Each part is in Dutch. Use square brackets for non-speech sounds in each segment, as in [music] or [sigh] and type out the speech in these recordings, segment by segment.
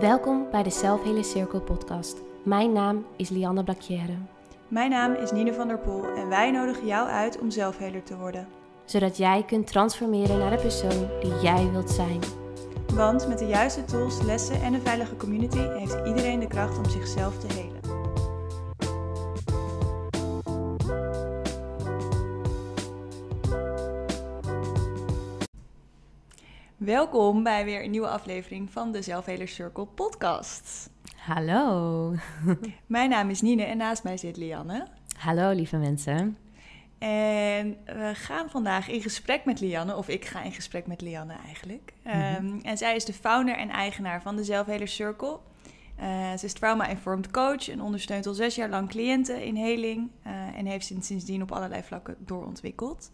Welkom bij de Selfhealer Circle podcast. Mijn naam is Lianne Blakjere. Mijn naam is Nine van der Poel en wij nodigen jou uit om zelfheler te worden. Zodat jij kunt transformeren naar de persoon die jij wilt zijn. Want met de juiste tools, lessen en een veilige community heeft iedereen de kracht om zichzelf te helen. Welkom bij weer een nieuwe aflevering van de Zelfheler Circle podcast. Hallo. [laughs] Mijn naam is Nine en naast mij zit Lianne. Hallo lieve mensen. En we gaan vandaag in gesprek met Lianne, of ik ga in gesprek met Lianne eigenlijk. Mhm. Ehm, en zij is de founder en eigenaar van de Zelfheler Circle. Eh, ze is trauma-informed coach en ondersteunt al zes jaar lang cliënten in heling. eh, en heeft sindsdien op allerlei vlakken doorontwikkeld.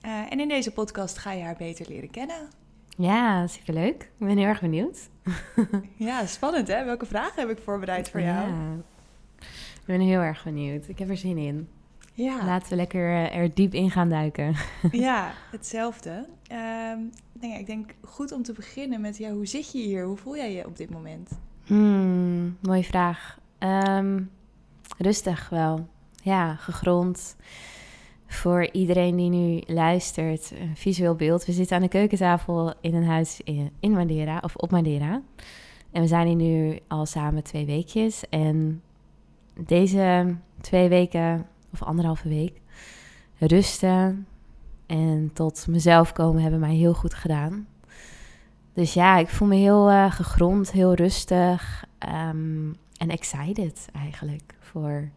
Eh, en in deze podcast ga je haar beter leren kennen. Ja, superleuk. Ik ben heel erg benieuwd. [laughs] Ja, spannend hè? Welke vragen heb ik voorbereid voor jou? Ja. Ik ben heel erg benieuwd. Ik heb er zin in. Ja, Laten we lekker eh, er diep in gaan duiken. [laughs] ja hetzelfde. Ehm, nou ja, ik denk goed om te beginnen met, ja, hoe zit je hier? Hoe voel jij je op dit moment? Hmm, mooie vraag. Ehm, rustig wel. Ja, gegrond. Voor iedereen die nu luistert, een visueel beeld. We zitten aan de keukentafel in een huis in, Madeira, of op Madeira. En we zijn hier nu al samen twee weekjes. En deze twee weken, of anderhalve week, rusten en tot mezelf komen hebben mij heel goed gedaan. Dus ja, ik voel me heel eh, gegrond, heel rustig ehm, en excited eigenlijk voor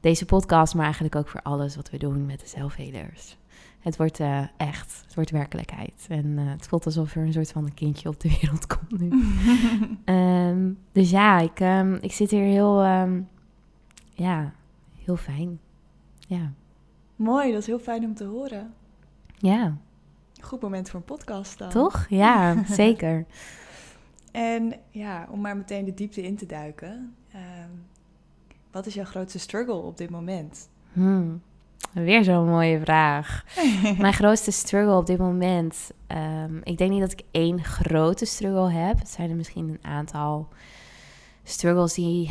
deze podcast, maar eigenlijk ook voor alles wat we doen met de zelfhelers. Het wordt eh, echt, het wordt werkelijkheid. En eh, het voelt alsof er een soort van een kindje op de [laughs] wereld komt nu. [laughs] Ehm, dus ja, ik, ehm, ik zit hier heel, ehm, ja, heel fijn. Ja, Mooi, dat is heel fijn om te horen. ja, Goed moment voor een podcast dan. toch? Ja, [laughs] zeker. En ja, om maar meteen de diepte in te duiken. Wat is jouw grootste struggle op dit moment? Hmm, Weer zo'n mooie vraag. [laughs] Mijn grootste struggle op dit moment. ehm, ik denk niet dat ik één grote struggle heb. Het zijn er misschien een aantal struggles die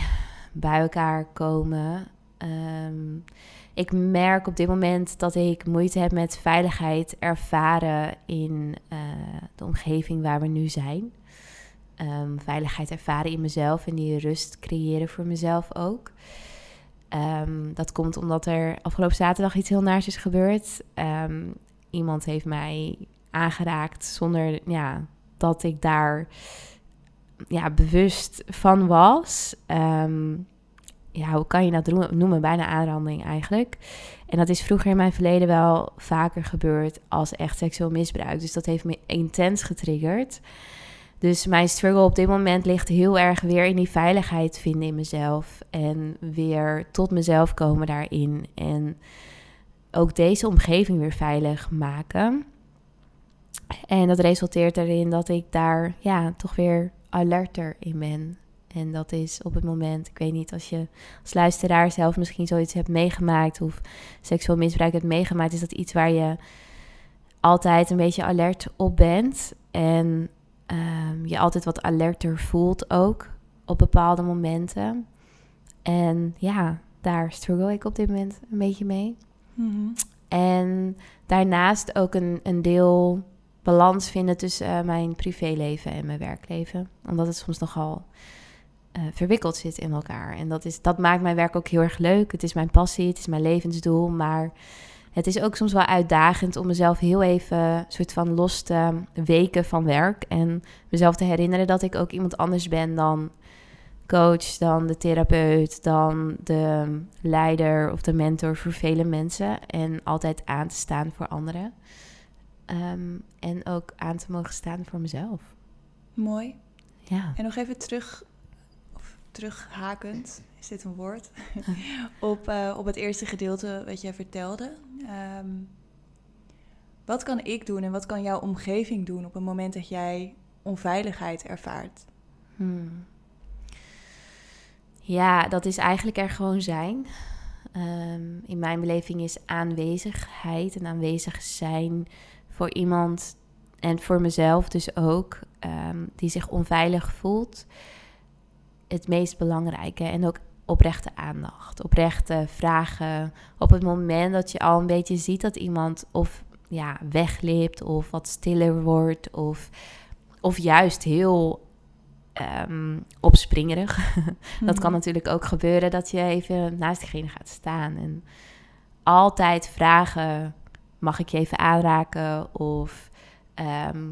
bij elkaar komen. Ehm, ik merk op dit moment dat ik moeite heb met veiligheid ervaren in eh, de omgeving waar we nu zijn. Ehm, veiligheid ervaren in mezelf en die rust creëren voor mezelf ook. Ehm, dat komt omdat er afgelopen zaterdag iets heel naars is gebeurd. Ehm, iemand heeft mij aangeraakt zonder ja, dat ik daar ja, bewust van was. Ja, hoe kan je dat noemen? Bijna aanranding eigenlijk. En dat is vroeger in mijn verleden wel vaker gebeurd als echt seksueel misbruik. Dus dat heeft me intens getriggerd. Dus mijn struggle op dit moment ligt heel erg weer in die veiligheid vinden in mezelf. En weer tot mezelf komen daarin. En ook deze omgeving weer veilig maken. En dat resulteert erin dat ik daar ja, toch weer alerter in ben. En dat is op het moment, ik weet niet, als je als luisteraar zelf misschien zoiets hebt meegemaakt of seksueel misbruik hebt meegemaakt, is dat iets waar je altijd een beetje alert op bent. En ehm, je altijd wat alerter voelt ook op bepaalde momenten. En ja, daar struggle ik op dit moment een beetje mee. Mhm. En daarnaast ook een, een deel balans vinden tussen eh, mijn privéleven en mijn werkleven. Omdat het soms nogal eh, verwikkeld zit in elkaar. En dat, is, dat maakt mijn werk ook heel erg leuk. Het is mijn passie, het is mijn levensdoel. Maar het is ook soms wel uitdagend om mezelf heel even soort van los te weken van werk. En mezelf te herinneren dat ik ook iemand anders ben dan coach, dan de therapeut, dan de leider of de mentor voor vele mensen. En altijd aan te staan voor anderen. Ehm, en ook aan te mogen staan voor mezelf. Mooi. Ja. En nog even terug, of terughakend, is dit een woord? [laughs] [laughs] op, eh, op het eerste gedeelte wat jij vertelde. Ehm, wat kan ik doen en wat kan jouw omgeving doen op het moment dat jij onveiligheid ervaart? Hmm. Ja, dat is eigenlijk er gewoon zijn. Ehm, in mijn beleving is aanwezigheid en aanwezig zijn voor iemand en voor mezelf dus ook, ehm, die zich onveilig voelt, het meest belangrijke. En ook oprechte aandacht, oprechte vragen. Op het moment dat je al een beetje ziet dat iemand of ja, weglipt of wat stiller wordt of, of juist heel um, opspringerig. [laughs] dat kan mhm. natuurlijk ook gebeuren dat je even naast diegene gaat staan en altijd vragen: mag ik je even aanraken? Of ehm,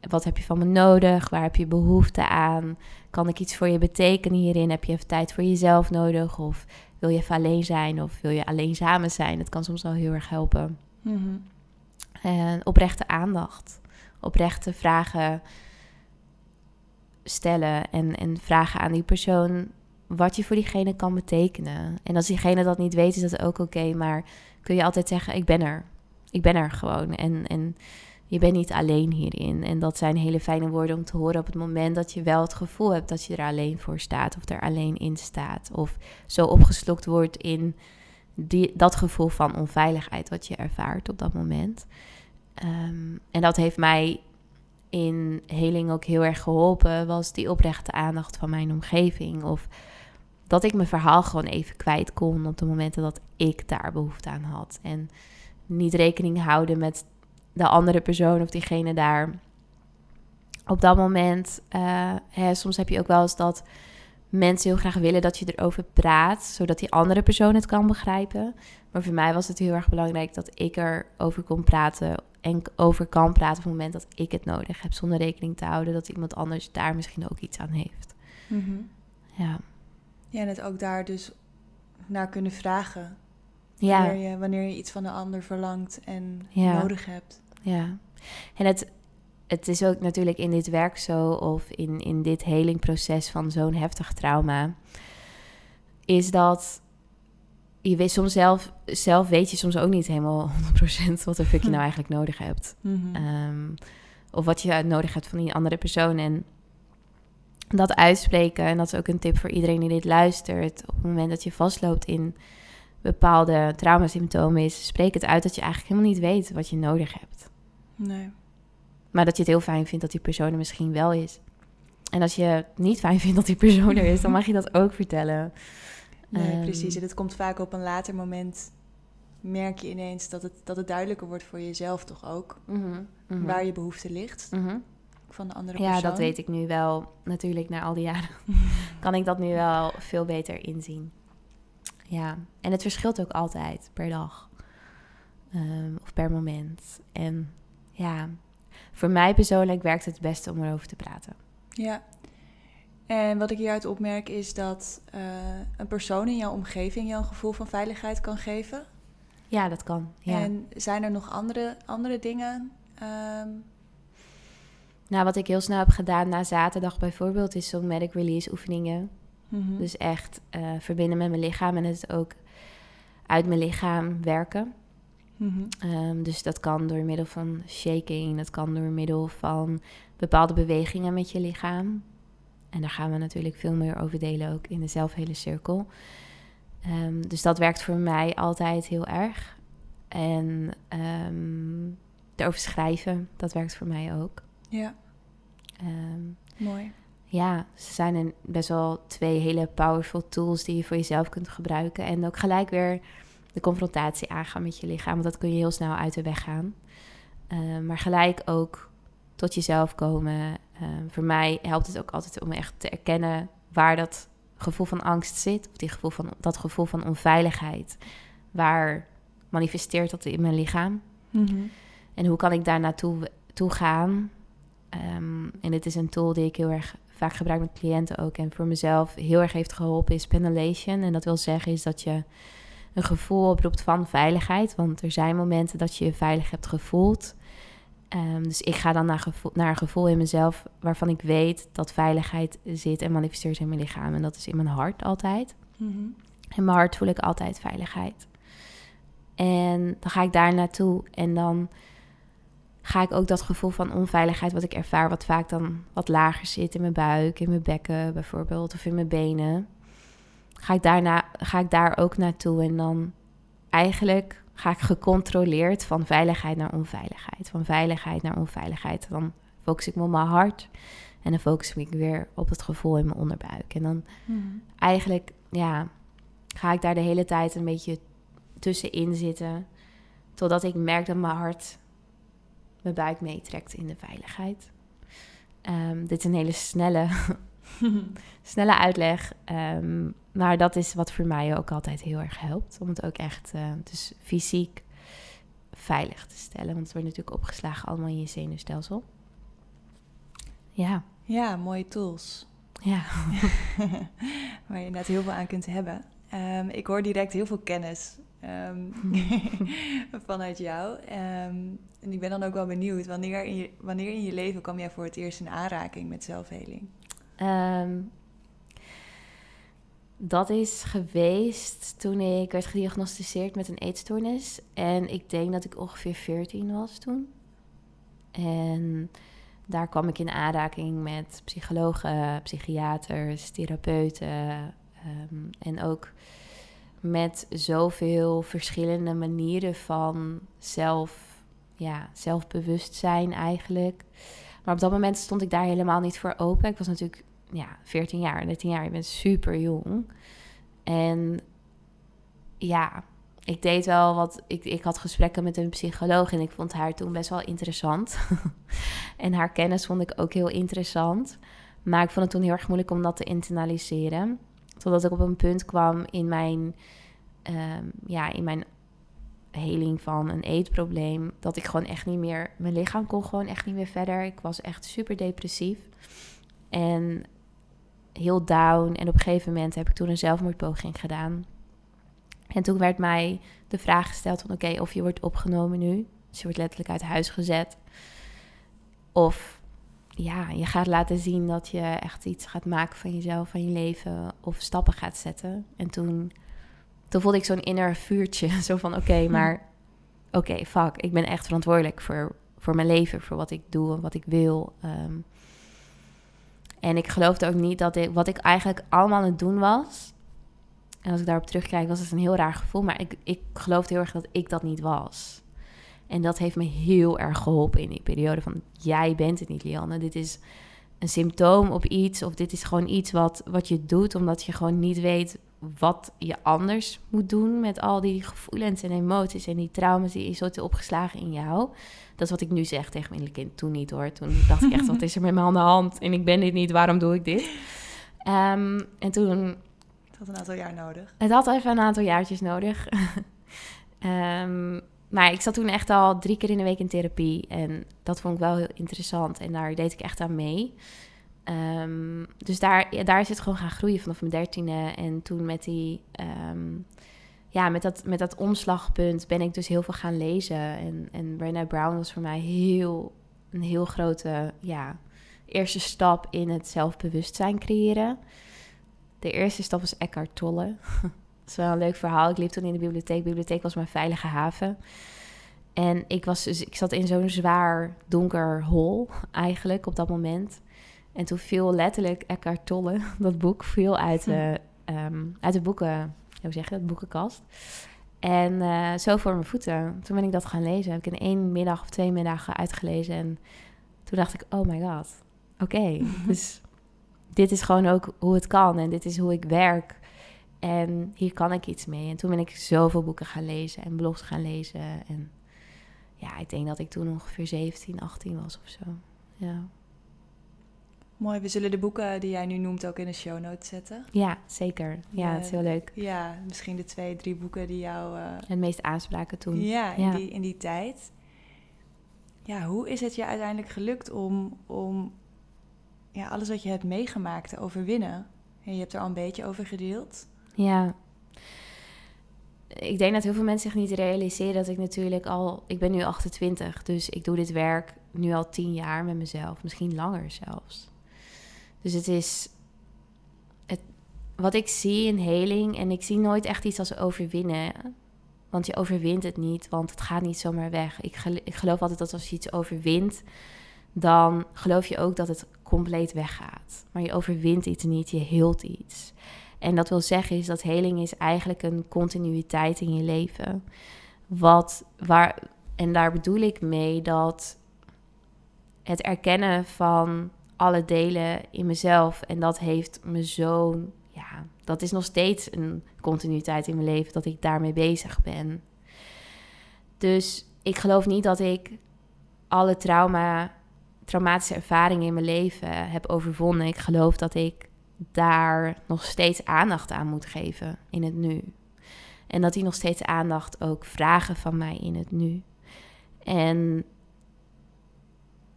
wat heb je van me nodig? Waar heb je behoefte aan? Kan ik iets voor je betekenen hierin? Heb je even tijd voor jezelf nodig? Of wil je even alleen zijn? Of wil je alleen samen zijn? Dat kan soms wel heel erg helpen. Mhm. En oprechte aandacht. Oprechte vragen stellen. En, en vragen aan die persoon wat je voor diegene kan betekenen. En als diegene dat niet weet, is dat ook oké. maar kun je altijd zeggen: Ik ben er. Ik ben er gewoon. En, en je bent niet alleen hierin. En dat zijn hele fijne woorden om te horen op het moment dat je wel het gevoel hebt dat je er alleen voor staat of er alleen in staat. Of zo opgeslokt wordt in die, dat gevoel van onveiligheid wat je ervaart op dat moment. Ehm, en dat heeft mij in heling ook heel erg geholpen, was die oprechte aandacht van mijn omgeving. Of dat ik mijn verhaal gewoon even kwijt kon op de momenten dat ik daar behoefte aan had. En niet rekening houden met de andere persoon of diegene daar op dat moment. Uh, hè, soms heb je ook wel eens dat mensen heel graag willen dat je erover praat, zodat die andere persoon het kan begrijpen. Maar voor mij was het heel erg belangrijk dat ik erover kon praten en over kan praten op het moment dat ik het nodig heb, zonder rekening te houden dat iemand anders daar misschien ook iets aan heeft. Mhm. Ja. Ja, en het ook daar dus naar kunnen vragen. Ja. Wanneer je, wanneer je iets van de ander verlangt en nodig hebt. Ja, en het, het is ook natuurlijk in dit werk zo, of in, in dit helingproces van zo'n heftig trauma, is dat je weet soms zelf, zelf weet je soms ook niet helemaal 100% wat de fuck je [laughs] nou eigenlijk nodig hebt. Mhm. Ehm, of wat je nodig hebt van die andere persoon. En dat uitspreken, en dat is ook een tip voor iedereen die dit luistert, op het moment dat je vastloopt in bepaalde traumasymptomen, is spreek het uit dat je eigenlijk helemaal niet weet wat je nodig hebt. Nee. Maar dat je het heel fijn vindt dat die persoon er misschien wel is. En als je het niet fijn vindt dat die persoon er is, dan mag je dat ook vertellen. Nee, um, precies. En het komt vaak op een later moment. Merk je ineens dat het, dat het duidelijker wordt voor jezelf toch ook. Mhm, mhm. Waar je behoefte ligt. Mhm. Van de andere persoon. Ja, dat weet ik nu wel. Natuurlijk, na al die jaren [laughs] kan ik dat nu wel veel beter inzien. Ja, en het verschilt ook altijd per dag. Um, of per moment. En ja, voor mij persoonlijk werkt het beste om erover te praten. Ja. En wat ik hieruit opmerk is dat uh, een persoon in jouw omgeving jou een gevoel van veiligheid kan geven. Ja, dat kan. Ja. En zijn er nog andere, andere dingen? Um... Nou, wat ik heel snel heb gedaan na zaterdag bijvoorbeeld, is zo'n medic release oefeningen. Mm Dus echt uh, verbinden met mijn lichaam en het ook uit mijn lichaam werken. Mhm. Ehm, dus dat kan door middel van shaking, dat kan door middel van bepaalde bewegingen met je lichaam. En daar gaan we natuurlijk veel meer over delen, ook in de zelfhele cirkel. Ehm, dus dat werkt voor mij altijd heel erg. En um, erover schrijven, dat werkt voor mij ook. Ja. Mooi. Ja, ze zijn een, best wel twee hele powerful tools die je voor jezelf kunt gebruiken. En ook gelijk weer de confrontatie aangaan met je lichaam. Want dat kun je heel snel uit de weg gaan. Uh, maar gelijk ook tot jezelf komen. Uh, voor mij helpt het ook altijd om echt te erkennen waar dat gevoel van angst zit. Of die gevoel van, dat gevoel van onveiligheid. Waar manifesteert dat in mijn lichaam? Mm -hmm. En hoe kan ik daar naartoe toe gaan? Um, en dit is een tool die ik heel erg vaak gebruik met cliënten ook. En voor mezelf heel erg heeft geholpen is pendulation. En dat wil zeggen is dat je een gevoel oproept van veiligheid. Want er zijn momenten dat je je veilig hebt gevoeld. Um, dus ik ga dan naar, gevoel, naar een gevoel in mezelf waarvan ik weet dat veiligheid zit en manifesteert in mijn lichaam. En dat is in mijn hart altijd. Mm In mijn hart voel ik altijd veiligheid. En dan ga ik daar naartoe en dan ga ik ook dat gevoel van onveiligheid wat ik ervaar, wat vaak dan wat lager zit in mijn buik, in mijn bekken bijvoorbeeld, of in mijn benen ga ik, daarna, ga ik daar ook naartoe. En dan eigenlijk ga ik gecontroleerd van veiligheid naar onveiligheid. Van veiligheid naar onveiligheid. Dan focus ik me op mijn hart. En dan focus ik weer op het gevoel in mijn onderbuik. En dan Hmm. eigenlijk, ja, ga ik daar de hele tijd een beetje tussenin zitten. Totdat ik merk dat mijn hart mijn buik meetrekt in de veiligheid. Ehm, dit is een hele snelle, [laughs] snelle uitleg. ehm, maar dat is wat voor mij ook altijd heel erg helpt. Om het ook echt eh, dus fysiek veilig te stellen. Want het wordt natuurlijk opgeslagen allemaal in je zenuwstelsel. Ja, Ja, mooie tools. ja. [laughs] Waar je inderdaad heel veel aan kunt hebben. Ehm, ik hoor direct heel veel kennis ehm, [laughs] vanuit jou. En ik ben dan ook wel benieuwd, wanneer in, je, wanneer in je leven kwam jij voor het eerst in aanraking met zelfheling? Ehm, dat is geweest toen ik werd gediagnosticeerd met een eetstoornis. En ik denk dat ik ongeveer 14 was toen. En daar kwam ik in aanraking met psychologen, psychiaters, therapeuten. ehm, en ook met zoveel verschillende manieren van zelf, ja, zelfbewustzijn eigenlijk. Maar op dat moment stond ik daar helemaal niet voor open. Ik was natuurlijk ja, 14 jaar, 13 jaar. Je bent super jong. En ja, ik deed wel wat. Ik, ik had gesprekken met een psycholoog en ik vond haar toen best wel interessant. [laughs] en haar kennis vond ik ook heel interessant. Maar ik vond het toen heel erg moeilijk om dat te internaliseren. Totdat ik op een punt kwam in mijn, ehm, ja, in mijn heling van een eetprobleem. Dat ik gewoon echt niet meer. Mijn lichaam kon gewoon echt niet meer verder. Ik was echt super depressief. En heel down. En op een gegeven moment heb ik toen een zelfmoordpoging gedaan. En toen werd mij de vraag gesteld van oké, of je wordt opgenomen nu. Dus je wordt letterlijk uit huis gezet. Of ja, je gaat laten zien dat je echt iets gaat maken van jezelf, van je leven. Of stappen gaat zetten. En toen, toen voelde ik zo'n inner vuurtje. [laughs] Zo van oké, maar oké, fuck. Ik ben echt verantwoordelijk voor, voor mijn leven, voor wat ik doe en wat ik wil. Ehm, en ik geloofde ook niet dat ik, wat ik eigenlijk allemaal aan het doen was. En als ik daarop terugkijk, was het een heel raar gevoel. Maar ik, ik geloofde heel erg dat ik dat niet was. En dat heeft me heel erg geholpen in die periode van... jij bent het niet, Lianne. Dit is een symptoom op iets. Of dit is gewoon iets wat, wat je doet... omdat je gewoon niet weet wat je anders moet doen... met al die gevoelens en emoties en die trauma's... die je soort opgeslagen in jou. Dat is wat ik nu zeg tegen mijn kind. Toen niet hoor. Toen dacht ik echt, [laughs] wat is er met me aan de hand? En ik ben dit niet, waarom doe ik dit? Ehm, en toen Het had een aantal jaar nodig. het had even een aantal jaartjes nodig. [laughs] Ehm, maar ik zat toen echt al drie keer in de week in therapie. En dat vond ik wel heel interessant. En daar deed ik echt aan mee. Ehm, dus daar, daar is het gewoon gaan groeien vanaf mijn dertiende. En toen met die... ehm, ja, met dat, met dat omslagpunt ben ik dus heel veel gaan lezen. En, en Brené Brown was voor mij heel, een heel grote ja, eerste stap in het zelfbewustzijn creëren. De eerste stap was Eckhart Tolle. [laughs] Dat is wel een leuk verhaal. Ik liep toen in de bibliotheek. De bibliotheek was mijn veilige haven. En ik, was dus, ik zat in zo'n zwaar donker hol [laughs] eigenlijk op dat moment. En toen viel letterlijk Eckhart Tolle, [laughs] dat boek, viel uit de, ehm, uit de boeken, hoe zeg je dat, boekenkast. En eh, zo voor mijn voeten. Toen ben ik dat gaan lezen. Heb ik in één middag of twee middagen uitgelezen. En toen dacht ik, oh my god, oké. [laughs] dus dit is gewoon ook hoe het kan. En dit is hoe ik werk. En hier kan ik iets mee. En toen ben ik zoveel boeken gaan lezen en blogs gaan lezen. En ja, ik denk dat ik toen ongeveer 17, 18 was of zo. Ja, Mooi, we zullen de boeken die jij nu noemt ook in de show notes zetten. ja zeker. Ja, Ja, het is heel leuk. Ja, misschien de twee, drie boeken die jou... eh, Het meest aanspraken toen. Ja, in, Ja. Die, in die tijd. Ja, hoe is het je uiteindelijk gelukt om, om ja, alles wat je hebt meegemaakt te overwinnen? En je hebt er al een beetje over gedeeld. Ja. Ik denk dat heel veel mensen zich niet realiseren dat ik natuurlijk al... Ik ben nu 28, dus ik doe dit werk nu al 10 jaar met mezelf. Misschien langer zelfs. Dus het is... Het, wat ik zie in heling... En ik zie nooit echt iets als overwinnen. Want je overwint het niet, want het gaat niet zomaar weg. Ik, gel- ik geloof altijd dat als je iets overwint... dan geloof je ook dat het compleet weggaat. Maar je overwint iets niet, je heelt iets. En dat wil zeggen is dat heling is eigenlijk een continuïteit in je leven. wat, waar, en daar bedoel ik mee dat het erkennen van alle delen in mezelf, en dat heeft me zo, ja, dat is nog steeds een continuïteit in mijn leven dat ik daarmee bezig ben. Dus ik geloof niet dat ik alle trauma, traumatische ervaringen in mijn leven heb overwonnen. Ik geloof dat ik daar nog steeds aandacht aan moet geven in het nu. En dat die nog steeds aandacht ook vragen van mij in het nu. En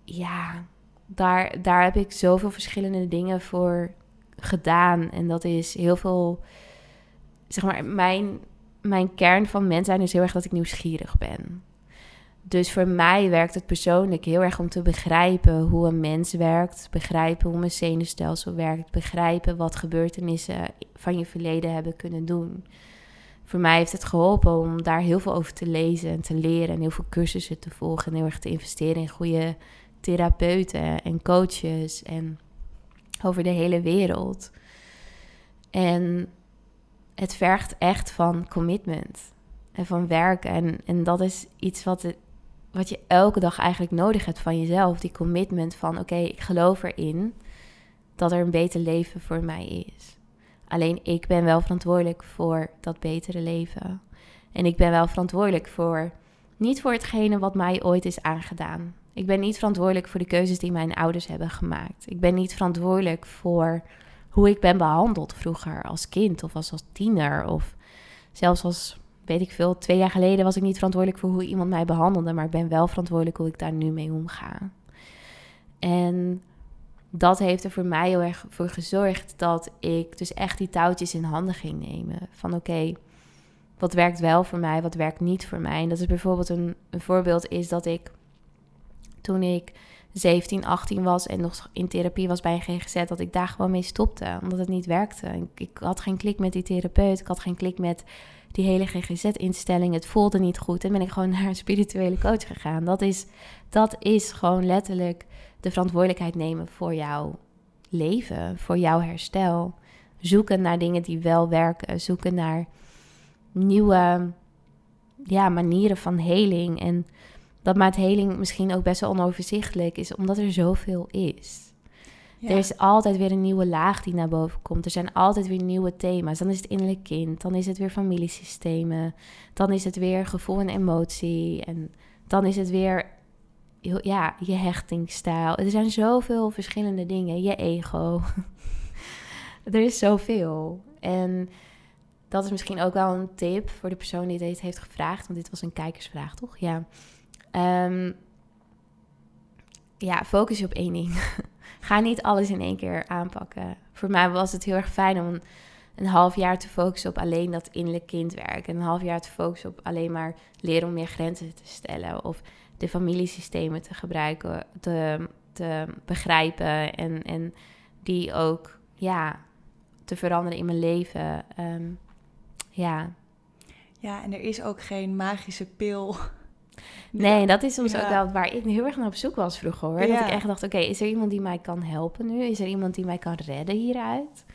ja, daar, daar heb ik zoveel verschillende dingen voor gedaan. En dat is heel veel, zeg maar, mijn, mijn kern van mens zijn is heel erg dat ik nieuwsgierig ben. Dus voor mij werkt het persoonlijk heel erg om te begrijpen hoe een mens werkt, begrijpen hoe mijn zenuwstelsel werkt, begrijpen wat gebeurtenissen van je verleden hebben kunnen doen. Voor mij heeft het geholpen om daar heel veel over te lezen en te leren en heel veel cursussen te volgen en heel erg te investeren in goede therapeuten en coaches en over de hele wereld. En het vergt echt van commitment en van werken. En, en dat is iets wat, het, wat je elke dag eigenlijk nodig hebt van jezelf. Die commitment van oké, ik geloof erin dat er een beter leven voor mij is. Alleen ik ben wel verantwoordelijk voor dat betere leven. En ik ben wel verantwoordelijk voor, niet voor hetgene wat mij ooit is aangedaan. Ik ben niet verantwoordelijk voor de keuzes die mijn ouders hebben gemaakt. Ik ben niet verantwoordelijk voor hoe ik ben behandeld vroeger als kind of als, als tiener. Of zelfs als, weet ik veel, twee jaar geleden was ik niet verantwoordelijk voor hoe iemand mij behandelde. Maar ik ben wel verantwoordelijk hoe ik daar nu mee omga. En dat heeft er voor mij heel erg voor gezorgd dat ik dus echt die touwtjes in handen ging nemen. Van oké, wat werkt wel voor mij, wat werkt niet voor mij. En dat is bijvoorbeeld een, een voorbeeld is dat ik toen ik 17, 18 was en nog in therapie was bij een GGZ, dat ik daar gewoon mee stopte, omdat het niet werkte. Ik, ik had geen klik met die therapeut, ik had geen klik met die hele GGZ-instelling. Het voelde niet goed en ben ik gewoon [laughs] naar een spirituele coach gegaan. Dat is, dat is gewoon letterlijk de verantwoordelijkheid nemen voor jouw leven, voor jouw herstel. Zoeken naar dingen die wel werken, zoeken naar nieuwe ja, manieren van heling en dat maakt heling misschien ook best wel onoverzichtelijk is, omdat er zoveel is. Er is altijd weer een nieuwe laag die naar boven komt. Er zijn altijd weer nieuwe thema's. Dan is het innerlijk kind, dan is het weer familiesystemen, dan is het weer gevoel en emotie en dan is het weer ja, je hechtingsstijl. Er zijn zoveel verschillende dingen. Je ego. [laughs] er is zoveel. En dat is misschien ook wel een tip voor de persoon die dit heeft gevraagd. Want dit was een kijkersvraag, toch? Ja. Um, ja, focus je op één ding. [laughs] Ga niet alles in één keer aanpakken. Voor mij was het heel erg fijn om een, half jaar te focussen op alleen dat innerlijk kindwerk. En een half jaar te focussen op alleen maar leren om meer grenzen te stellen. Of de familiesystemen te gebruiken, te, te begrijpen. En, en die ook ja, te veranderen in mijn leven. Um, ja. Ja, en er is ook geen magische pil Nee, dat is soms ook wel waar ik heel erg naar op zoek was vroeger hoor. Dat ik echt dacht, oké, is er iemand die mij kan helpen nu? Is er iemand die mij kan redden hieruit?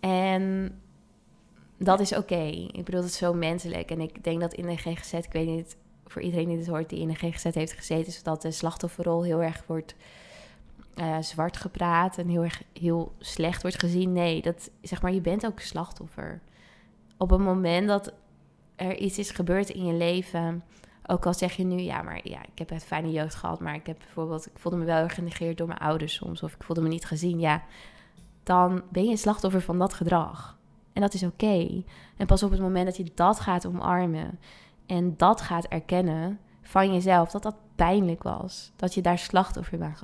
En dat is oké. Ik bedoel, het is zo menselijk. En ik denk dat in de GGZ, ik weet niet, voor iedereen die dit hoort, die in de GGZ heeft gezeten, is dat de slachtofferrol heel erg wordt uh, zwart gepraat en heel erg heel slecht wordt gezien. Nee, dat zeg maar, je bent ook slachtoffer. Op het moment dat er iets is gebeurd in je leven ook al zeg je nu, ja, maar ja, ik heb een fijne jeugd gehad, maar ik heb bijvoorbeeld, ik voelde me wel genegeerd door mijn ouders soms, of ik voelde me niet gezien, ja, dan ben je een slachtoffer van dat gedrag. En dat is oké. En pas op het moment dat je dat gaat omarmen en dat gaat erkennen van jezelf, dat dat pijnlijk was, dat je daar slachtoffer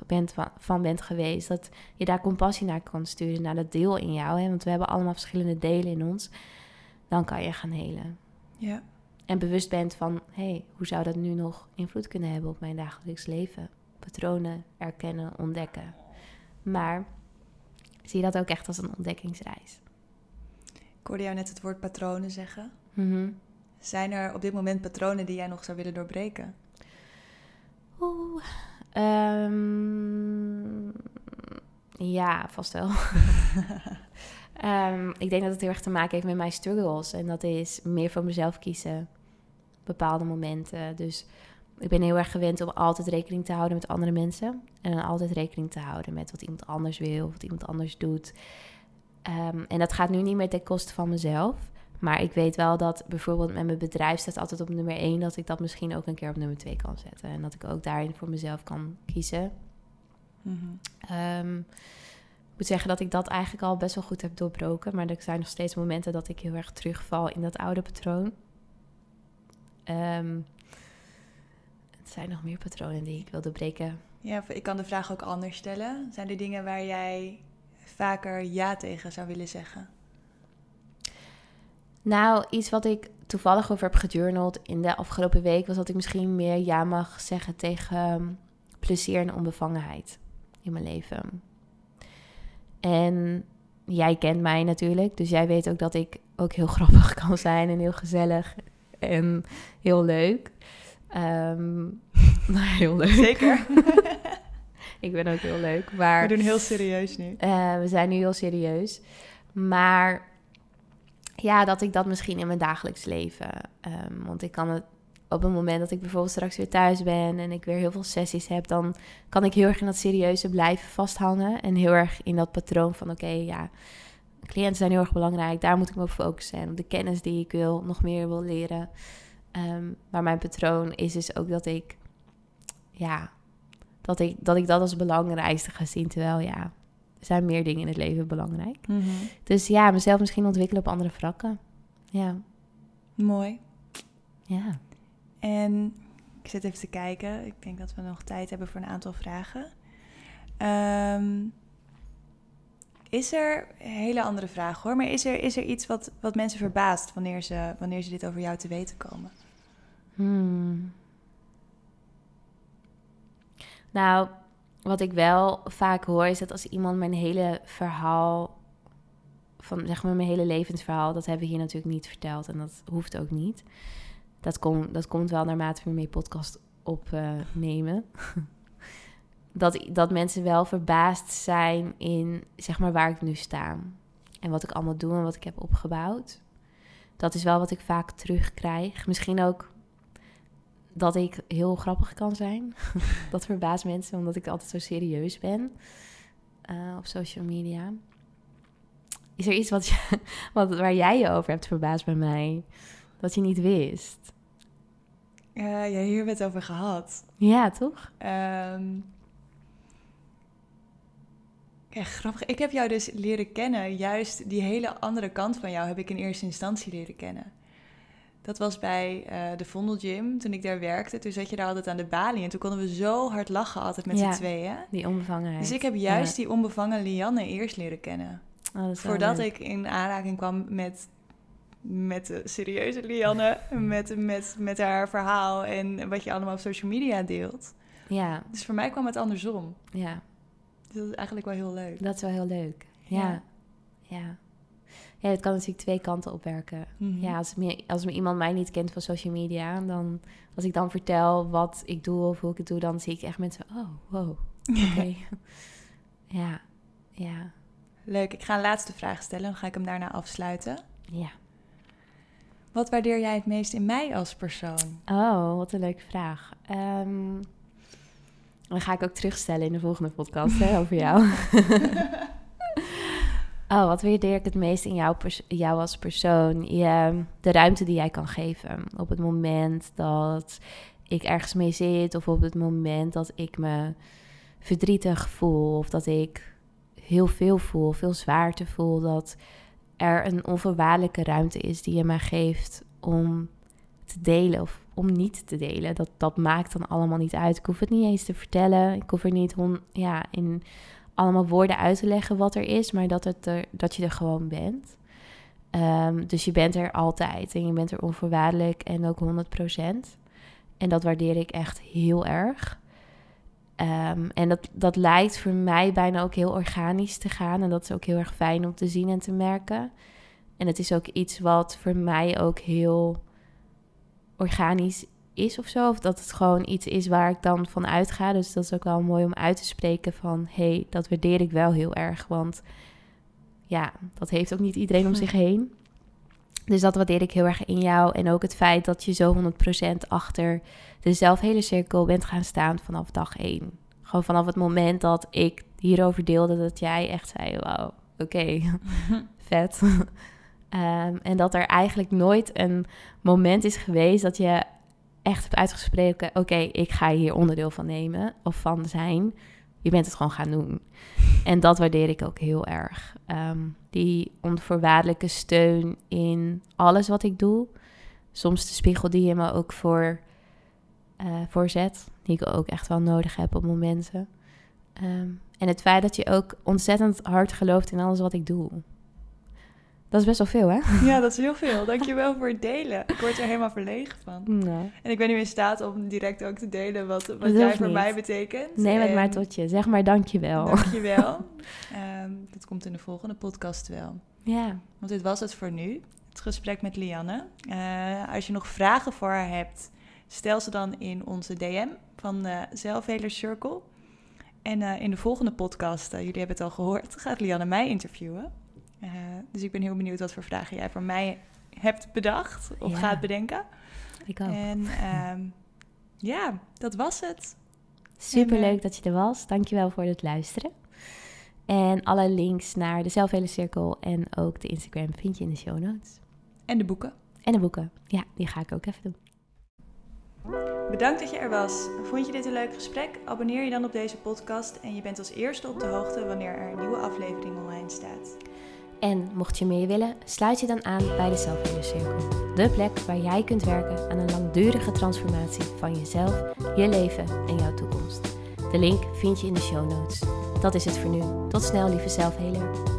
van bent geweest, dat je daar compassie naar kan sturen, naar dat deel in jou, hè, want we hebben allemaal verschillende delen in ons, dan kan je gaan helen. Ja. En bewust bent van, hé, hey, hoe zou dat nu nog invloed kunnen hebben op mijn dagelijks leven? Patronen erkennen, ontdekken. Maar zie je dat ook echt als een ontdekkingsreis. Ik hoorde jou net het woord patronen zeggen. Mhm. Zijn er op dit moment patronen die jij nog zou willen doorbreken? Oeh, um, ja, vast wel. um, [laughs] ik denk dat het heel erg te maken heeft met mijn struggles. En dat is meer voor mezelf kiezen bepaalde momenten. Dus ik ben heel erg gewend om altijd rekening te houden met andere mensen. En altijd rekening te houden met wat iemand anders wil, wat iemand anders doet. Ehm, en dat gaat nu niet meer ten koste van mezelf. Maar ik weet wel dat bijvoorbeeld met mijn bedrijf staat altijd op nummer 1, dat ik dat misschien ook een keer op nummer 2 kan zetten. En dat ik ook daarin voor mezelf kan kiezen. Mhm. Ehm, ik moet zeggen dat ik dat eigenlijk al best wel goed heb doorbroken. Maar er zijn nog steeds momenten dat ik heel erg terugval in dat oude patroon. Ehm, er zijn nog meer patronen die ik wil doorbreken. Ja, ik kan de vraag ook anders stellen. Zijn er dingen waar jij vaker ja tegen zou willen zeggen? Nou, iets wat ik toevallig over heb gejournald in de afgelopen week... was dat ik misschien meer ja mag zeggen tegen ehm, plezier en onbevangenheid in mijn leven. En jij kent mij natuurlijk, dus jij weet ook dat ik ook heel [laughs] grappig kan zijn en heel gezellig en heel leuk. Ehm, [laughs] nou, heel leuk. Zeker. [laughs] ik ben ook heel leuk, maar... We doen heel serieus nu. Uh, we zijn nu heel serieus. Maar ja, dat ik dat misschien in mijn dagelijks leven. Um, want ik kan het op het moment dat ik bijvoorbeeld straks weer thuis ben en ik weer heel veel sessies heb, dan kan ik heel erg in dat serieuze blijven vasthangen. En heel erg in dat patroon van oké, ja, cliënten zijn heel erg belangrijk, daar moet ik me op focussen. En op de kennis die ik wil, nog meer wil leren. Um, maar mijn patroon is dus ook dat ik, ja, dat ik, dat ik dat als belangrijkste ga zien. Terwijl ja, er zijn meer dingen in het leven belangrijk. Mhm. Dus ja, mezelf misschien ontwikkelen op andere vlakken. Ja. Mooi. Ja. En ik zit even te kijken. Ik denk dat we nog tijd hebben voor een aantal vragen. Ehm, is er, hele andere vraag hoor, maar is er, is er iets wat, wat mensen verbaast wanneer ze, wanneer ze dit over jou te weten komen? Hmm. Nou, wat ik wel vaak hoor is dat als iemand mijn hele verhaal, van zeg maar mijn hele levensverhaal, dat hebben we hier natuurlijk niet verteld en dat hoeft ook niet. Dat, kom, dat komt wel naarmate we meer podcast opnemen. [laughs] dat, dat mensen wel verbaasd zijn in zeg maar waar ik nu sta. En wat ik allemaal doe en wat ik heb opgebouwd. Dat is wel wat ik vaak terugkrijg. Misschien ook dat ik heel grappig kan zijn. [laughs] dat verbaast mensen omdat ik altijd zo serieus ben uh, op social media. Is er iets wat, je, [laughs] wat waar jij je over hebt verbaasd bij mij? Dat je niet wist? Uh, ja, hier hebben we het over gehad. Ja, toch? Um, ja, grappig. Ik heb jou dus leren kennen. Juist die hele andere kant van jou heb ik in eerste instantie leren kennen. Dat was bij uh, de Vondel Gym, toen ik daar werkte. Toen zat je daar altijd aan de balie. En toen konden we zo hard lachen altijd met ja, z'n tweeën. Die onbevangenheid. Dus ik heb juist die onbevangen Lianne eerst leren kennen. Oh, Voordat ik in aanraking kwam met met de serieuze Lianne, met, met, met haar verhaal en wat je allemaal op social media deelt. Ja. Dus voor mij kwam het andersom. Ja. Dat is eigenlijk wel heel leuk. Dat is wel heel leuk. Ja. Ja. Ja, het kan natuurlijk twee kanten opwerken. Mhm. Ja, als, me, als me iemand mij niet kent van social media, dan als ik dan vertel wat ik doe of hoe ik het doe, dan zie ik echt mensen, oh, wow, [laughs] oké. [laughs] ja, ja. Leuk, ik ga een laatste vraag stellen, dan ga ik hem daarna afsluiten. Ja. Wat waardeer jij het meest in mij als persoon? Oh, wat een leuke vraag. Um, dan ga ik ook terugstellen in de volgende podcast hè, over jou. [laughs] oh, wat waardeer ik het meest in jou, jou als persoon? Je, de ruimte die jij kan geven. Op het moment dat ik ergens mee zit, of op het moment dat ik me verdrietig voel, of dat ik heel veel voel, veel zwaarte voel, dat er een onvoorwaardelijke ruimte is die je mij geeft om te delen of om niet te delen. Dat, dat maakt dan allemaal niet uit. Ik hoef het niet eens te vertellen. Ik hoef er niet ja, in allemaal woorden uit te leggen wat er is, maar dat, het er, dat je er gewoon bent. Um, dus je bent er altijd en je bent er onvoorwaardelijk en ook 100%. En dat waardeer ik echt heel erg. Um, en dat, dat lijkt voor mij bijna ook heel organisch te gaan. En dat is ook heel erg fijn om te zien en te merken. En het is ook iets wat voor mij ook heel organisch is of zo. Of dat het gewoon iets is waar ik dan van uitga. Dus dat is ook wel mooi om uit te spreken van... hé, hey, dat waardeer ik wel heel erg. Want ja, dat heeft ook niet iedereen om zich heen. Dus dat waardeer ik heel erg in jou. En ook het feit dat je zo 100% achter de zelfhele cirkel bent gaan staan vanaf dag 1. Gewoon vanaf het moment dat ik hierover deelde, dat jij echt zei: Wauw, oké, [laughs] vet. Ehm, en dat er eigenlijk nooit een moment is geweest dat je echt hebt uitgesproken: Oké, ik ga hier onderdeel van nemen of van zijn. Je bent het gewoon gaan doen. [laughs] En dat waardeer ik ook heel erg. Ehm, die onvoorwaardelijke steun in alles wat ik doe. Soms de spiegel die je me ook voor, uh, voorzet. Die ik ook echt wel nodig heb op momenten. Ehm, en het feit dat je ook ontzettend hard gelooft in alles wat ik doe. Dat is best wel veel, hè? Ja, dat is heel veel. Dankjewel voor het delen. Ik word er helemaal verlegen van. [laughs] Nou. En ik ben nu in staat om direct ook te delen wat, wat jij voor mij betekent. Neem het maar tot je. Zeg maar dankjewel. Dankjewel. um, [laughs] dat komt in de volgende podcast wel. Ja. Want dit was het voor nu. Het gesprek met Lianne. Uh, als je nog vragen voor haar hebt, stel ze dan in onze DM van de Zelfheler Circle. En uh, in de volgende podcast, uh, jullie hebben het al gehoord, gaat Lianne mij interviewen. Uh, dus ik ben heel benieuwd wat voor vragen jij voor mij hebt bedacht of ja. gaat bedenken. Ik ook. En um, [laughs] ja, dat was het. Super leuk dat je er was. Dankjewel voor het luisteren. En alle links naar de Zelfhele Cirkel en ook de Instagram vind je in de show notes. En de boeken. En de boeken. Ja, die ga ik ook even doen. Bedankt dat je er was. Vond je dit een leuk gesprek? Abonneer je dan op deze podcast en je bent als eerste op de hoogte wanneer er een nieuwe aflevering online staat. En mocht je meer willen, sluit je dan aan bij de Zelfhele Cirkel. De plek waar jij kunt werken aan een langdurige transformatie van jezelf, je leven en jouw toekomst. De link vind je in de show notes. Dat is het voor nu. Tot snel, lieve zelfheler.